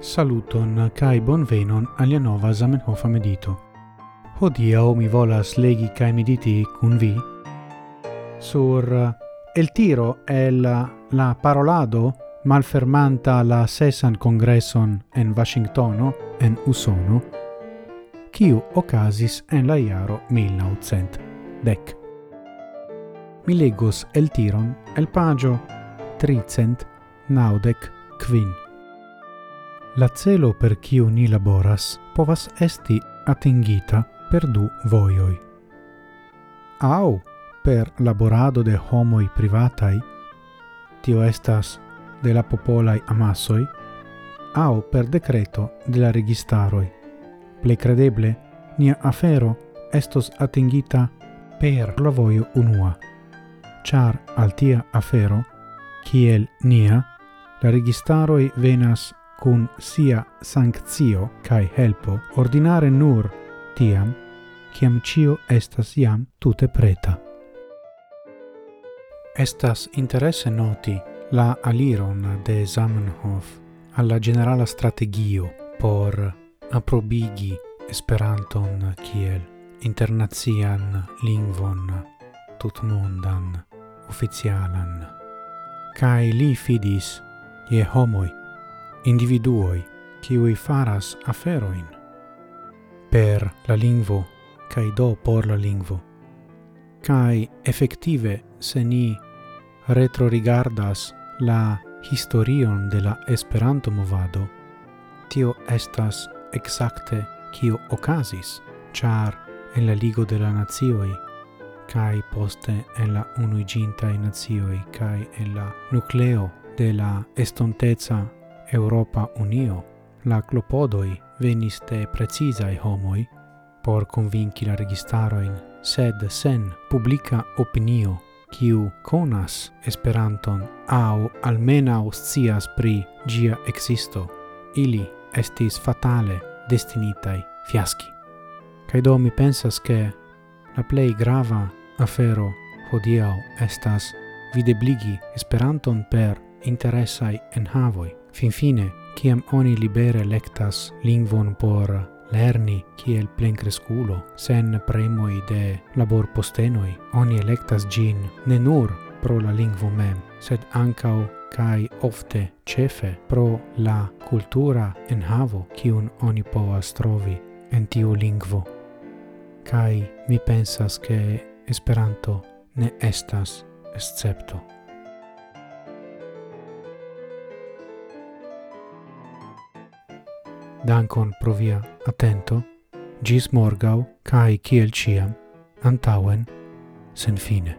Saluton kai bonvenon alia nova Zamenhof medito. Hodia mi volas legi kai mediti kun vi sur eh, el tiro el eh, la parolado malfermanta la sesan congresson en Washingtono en Usono kiu ocasis en la iaro 1900 dec. Mi legos el tiron el pagio tricent naudec quin. La celo per kiu ni laboras povas esti atingita per du vojoj. Au per laborado de homoj privataj, tio estas de la popolaj amasoj, au per decreto de la registaroj. Plej credeble, nia afero estos atingita per la vojo unua, char al tia afero, kiel nia, la registaroi venas cun sia sanctio cae helpo ordinare nur tiam, ciam cio estas iam tute preta. Estas interesse noti la aliron de Zamenhof alla generala strategio por aprobigi Esperanton kiel internazian lingvon tutmondan oficialan. Kai li fidis je homoi individuoi qui faras aferoin. Per la lingvo kai do por la lingvo. Kai effettive se ni retrorigardas la historion de la Esperanto movado tio estas exacte kio okazis char en la ligo de la nazioi kai poste en la unuiginta nazioi kai en la nucleo de la estontezza Europa Unio, la clopodoi venis de precizai homoi por convinci la registaroin, sed sen publica opinio, kiu conas Esperanton au almena oscias pri gia existo, ili estis fatale destinitai fiaschi. Cai do mi pensas che la plei grava afero hodiau estas videbligi Esperanton per interessai enhavoi. Fin fine, ciam oni libere lectas lingvon por lerni kiel plenkresculo, sen premoi de labor postenoi, oni electas gin ne nur pro la lingvo mem, sed ancau kai ofte cefe pro la cultura en havo kiun oni povas trovi en tiu lingvo. Kai mi pensas che Esperanto ne estas escepto. dankon pro via atento, gis morgau, cae ciel ciam, antauen, sen fine.